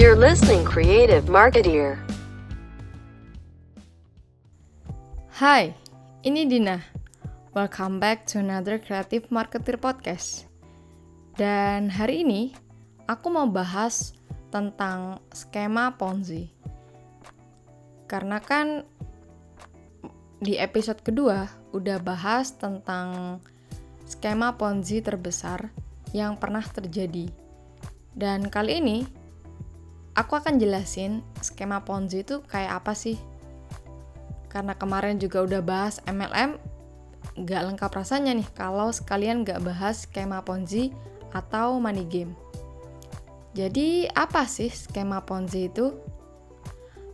You're listening Creative Marketeer. Hai, ini Dina. Welcome back to another Creative Marketer Podcast. Dan hari ini aku mau bahas tentang skema Ponzi. Karena kan di episode kedua udah bahas tentang skema Ponzi terbesar yang pernah terjadi. Dan kali ini aku akan jelasin skema Ponzi itu kayak apa sih. Karena kemarin juga udah bahas MLM, nggak lengkap rasanya nih kalau sekalian nggak bahas skema Ponzi atau money game. Jadi apa sih skema Ponzi itu?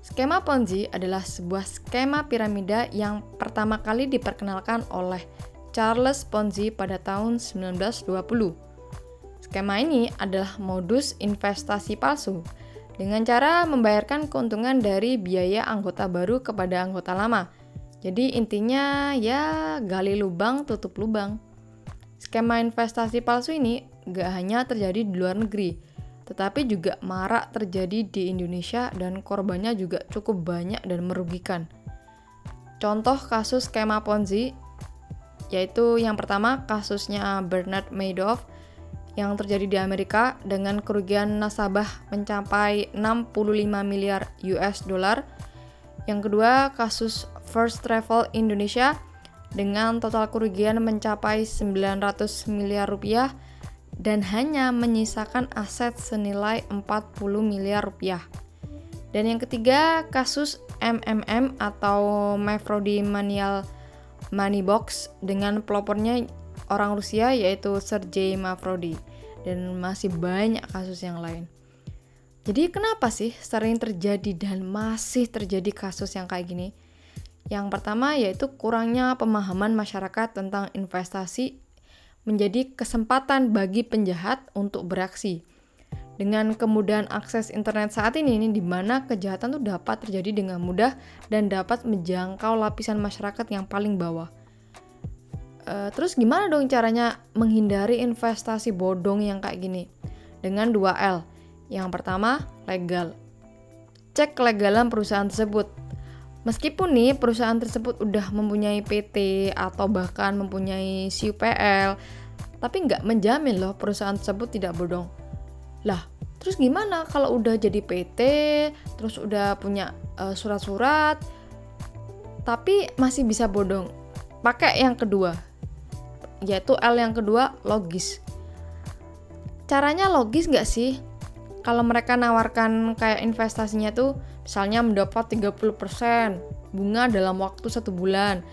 Skema Ponzi adalah sebuah skema piramida yang pertama kali diperkenalkan oleh Charles Ponzi pada tahun 1920. Skema ini adalah modus investasi palsu dengan cara membayarkan keuntungan dari biaya anggota baru kepada anggota lama. Jadi intinya ya gali lubang tutup lubang. Skema investasi palsu ini gak hanya terjadi di luar negeri, tetapi juga marak terjadi di Indonesia dan korbannya juga cukup banyak dan merugikan. Contoh kasus skema Ponzi yaitu yang pertama kasusnya Bernard Madoff yang terjadi di Amerika dengan kerugian nasabah mencapai 65 miliar US dollar. Yang kedua, kasus First Travel Indonesia dengan total kerugian mencapai 900 miliar rupiah dan hanya menyisakan aset senilai 40 miliar rupiah. Dan yang ketiga, kasus MMM atau Mafrodi Manial Money Box dengan pelopornya orang Rusia yaitu Sergei Mafrodi dan masih banyak kasus yang lain. Jadi kenapa sih sering terjadi dan masih terjadi kasus yang kayak gini? Yang pertama yaitu kurangnya pemahaman masyarakat tentang investasi menjadi kesempatan bagi penjahat untuk beraksi. Dengan kemudahan akses internet saat ini, ini di mana kejahatan itu dapat terjadi dengan mudah dan dapat menjangkau lapisan masyarakat yang paling bawah. Uh, terus gimana dong caranya menghindari investasi bodong yang kayak gini? Dengan 2L. Yang pertama, legal. Cek kelegalan perusahaan tersebut. Meskipun nih perusahaan tersebut udah mempunyai PT atau bahkan mempunyai CUPL, tapi nggak menjamin loh perusahaan tersebut tidak bodong. Lah, terus gimana kalau udah jadi PT, terus udah punya eh, surat-surat, uh, tapi masih bisa bodong? Pakai yang kedua, yaitu L yang kedua logis. Caranya logis nggak sih? Kalau mereka nawarkan kayak investasinya tuh misalnya mendapat 30% bunga dalam waktu satu bulan.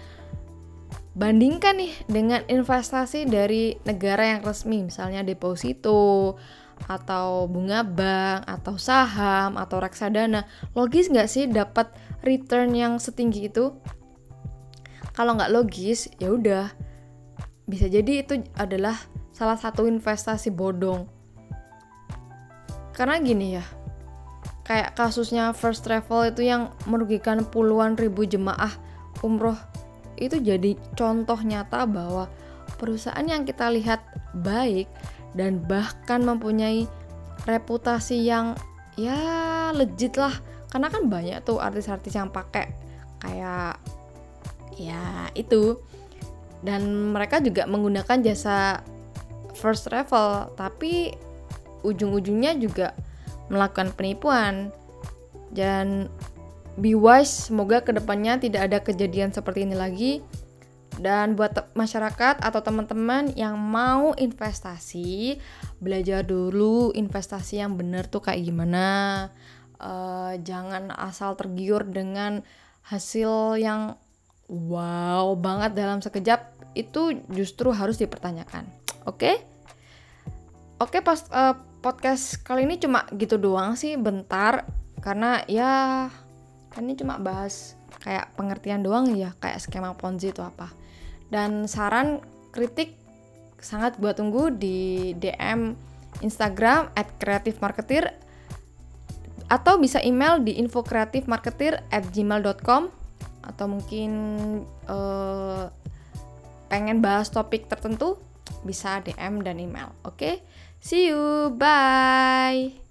Bandingkan nih dengan investasi dari negara yang resmi, misalnya deposito, atau bunga bank, atau saham, atau reksadana. Logis nggak sih dapat return yang setinggi itu? Kalau nggak logis, ya udah bisa jadi itu adalah salah satu investasi bodong. Karena gini ya, kayak kasusnya First Travel itu yang merugikan puluhan ribu jemaah umroh itu jadi contoh nyata bahwa perusahaan yang kita lihat baik dan bahkan mempunyai reputasi yang ya legit lah karena kan banyak tuh artis-artis yang pakai kayak ya itu dan mereka juga menggunakan jasa first travel tapi ujung-ujungnya juga melakukan penipuan. Dan be wise semoga ke depannya tidak ada kejadian seperti ini lagi. Dan buat masyarakat atau teman-teman yang mau investasi belajar dulu investasi yang benar tuh kayak gimana. Uh, jangan asal tergiur dengan hasil yang wow banget dalam sekejap itu justru harus dipertanyakan. Oke? Okay? Oke, okay, pas uh, podcast kali ini cuma gitu doang sih, bentar karena ya kan ini cuma bahas kayak pengertian doang ya, kayak skema Ponzi itu apa. Dan saran kritik sangat buat tunggu di DM Instagram at creativemarketer atau bisa email di infokreatifmarketer at gmail.com atau mungkin uh, pengen bahas topik tertentu bisa DM dan email. Oke, okay? see you, bye.